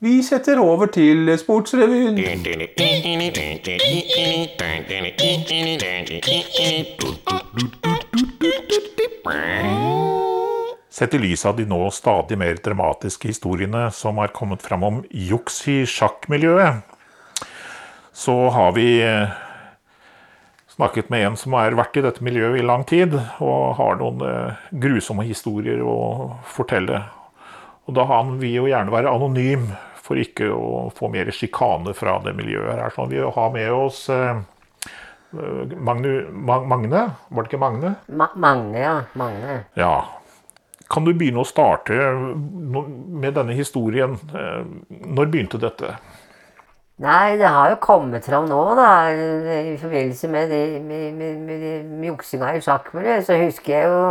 Vi setter over til Sportsrevyen. Sett i lys av de nå stadig mer dramatiske historiene som har kommet fram om juks i sjakkmiljøet, så har vi eh, snakket med en som har vært i dette miljøet i lang tid, og har noen eh, grusomme historier å fortelle. Og da han vil jo gjerne være anonym for ikke å få mer sjikane fra det miljøet her. Sånn, vi har med oss eh, Magne, Magne, var det ikke Magne? Ma Magne, ja. Magne. Ja. Kan du begynne å starte med denne historien? Når begynte dette? Nei, det har jo kommet fram nå, da. I forbindelse med, de, med, med, med, med juksinga i sjakkmiljøet, så husker jeg jo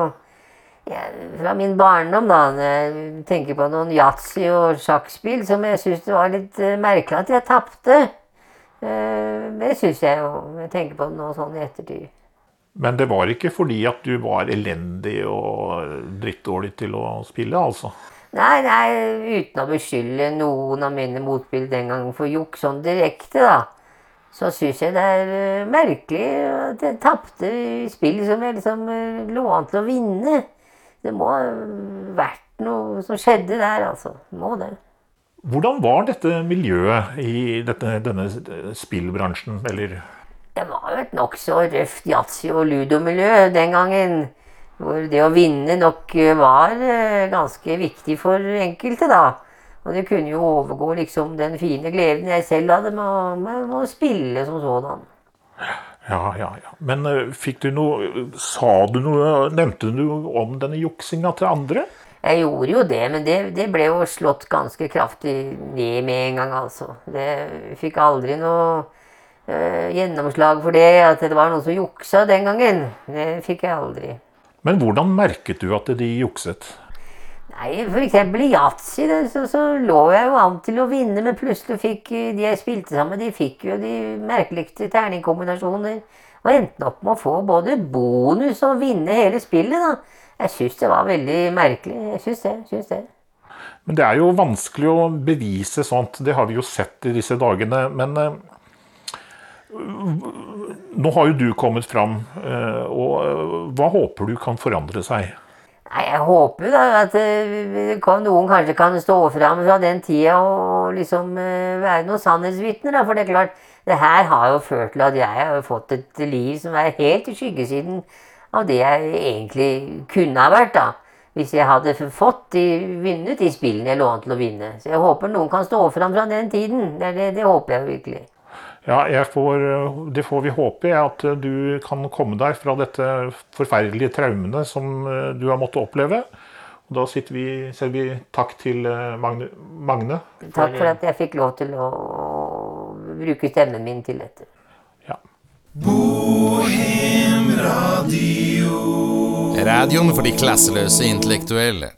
fra min barndom, da. Jeg tenker på noen yatzy og sjakkspill som jeg syns det var litt uh, merkelig at jeg tapte. Uh, det syns jeg jo. Jeg tenker på det nå sånn i ettertid. Men det var ikke fordi at du var elendig og drittdårlig til å spille, altså? Nei, nei, uten å beskylde noen av mine motspill den gangen for juks sånn direkte, da. Så syns jeg det er merkelig at jeg tapte i spill som jeg liksom lå an til å vinne. Det må ha vært noe som skjedde der, altså. Må det. Hvordan var dette miljøet i dette, denne spillbransjen, eller det var jo et nokså røft yatzy- og ludomiljø den gangen. Hvor det å vinne nok var eh, ganske viktig for enkelte, da. Og det kunne jo overgå liksom den fine gleden jeg selv hadde med å, med, med å spille som sådan. Ja, ja, ja. Men uh, fikk du noe Sa du noe Nevnte du om denne juksinga til andre? Jeg gjorde jo det, men det, det, ble jo slått ganske kraftig ned med en gang, altså. Det fikk aldri noe øh, gjennomslag for det, at det var noen som juksa den gangen. Det fikk jeg aldri. Men hvordan merket du at de jukset? Nei, F.eks. i yatzy så, så, lå jeg jo an til å vinne, men plutselig fikk de jeg spilte sammen, de fikk jo de merkeligste terningkombinasjoner. Og endte opp med å få både bonus og vinne hele spillet. da. Jeg syns det var veldig merkelig. Jeg syns det. Synes det. Men det er jo vanskelig å bevise sånt. Det har vi jo sett i disse dagene. Men nå har jo du kommet fram, og hva håper du kan forandre seg? Nei, Jeg håper da at noen kanskje kan stå fram fra den tida og liksom være noen sannhetsvitner. For det er klart, det her har jo ført til at jeg har fått et liv som er helt i skyggesiden av det jeg egentlig kunne ha vært. da. Hvis jeg hadde fått de, vunnet de spillene jeg lå til å vinne. Så jeg håper noen kan stå fram fra den tiden. Det, det, det håper jeg virkelig. Ja, får, det får vi håpe, at du kan komme deg fra dette forferdelige traumene som du har måttet oppleve. Og da vi, sier vi takk til Magne, Magne. Takk for at jeg fikk lov til å bruke stemmen min til dette. Ja. Bohemradio. Radioen for de klasseløse intellektuelle.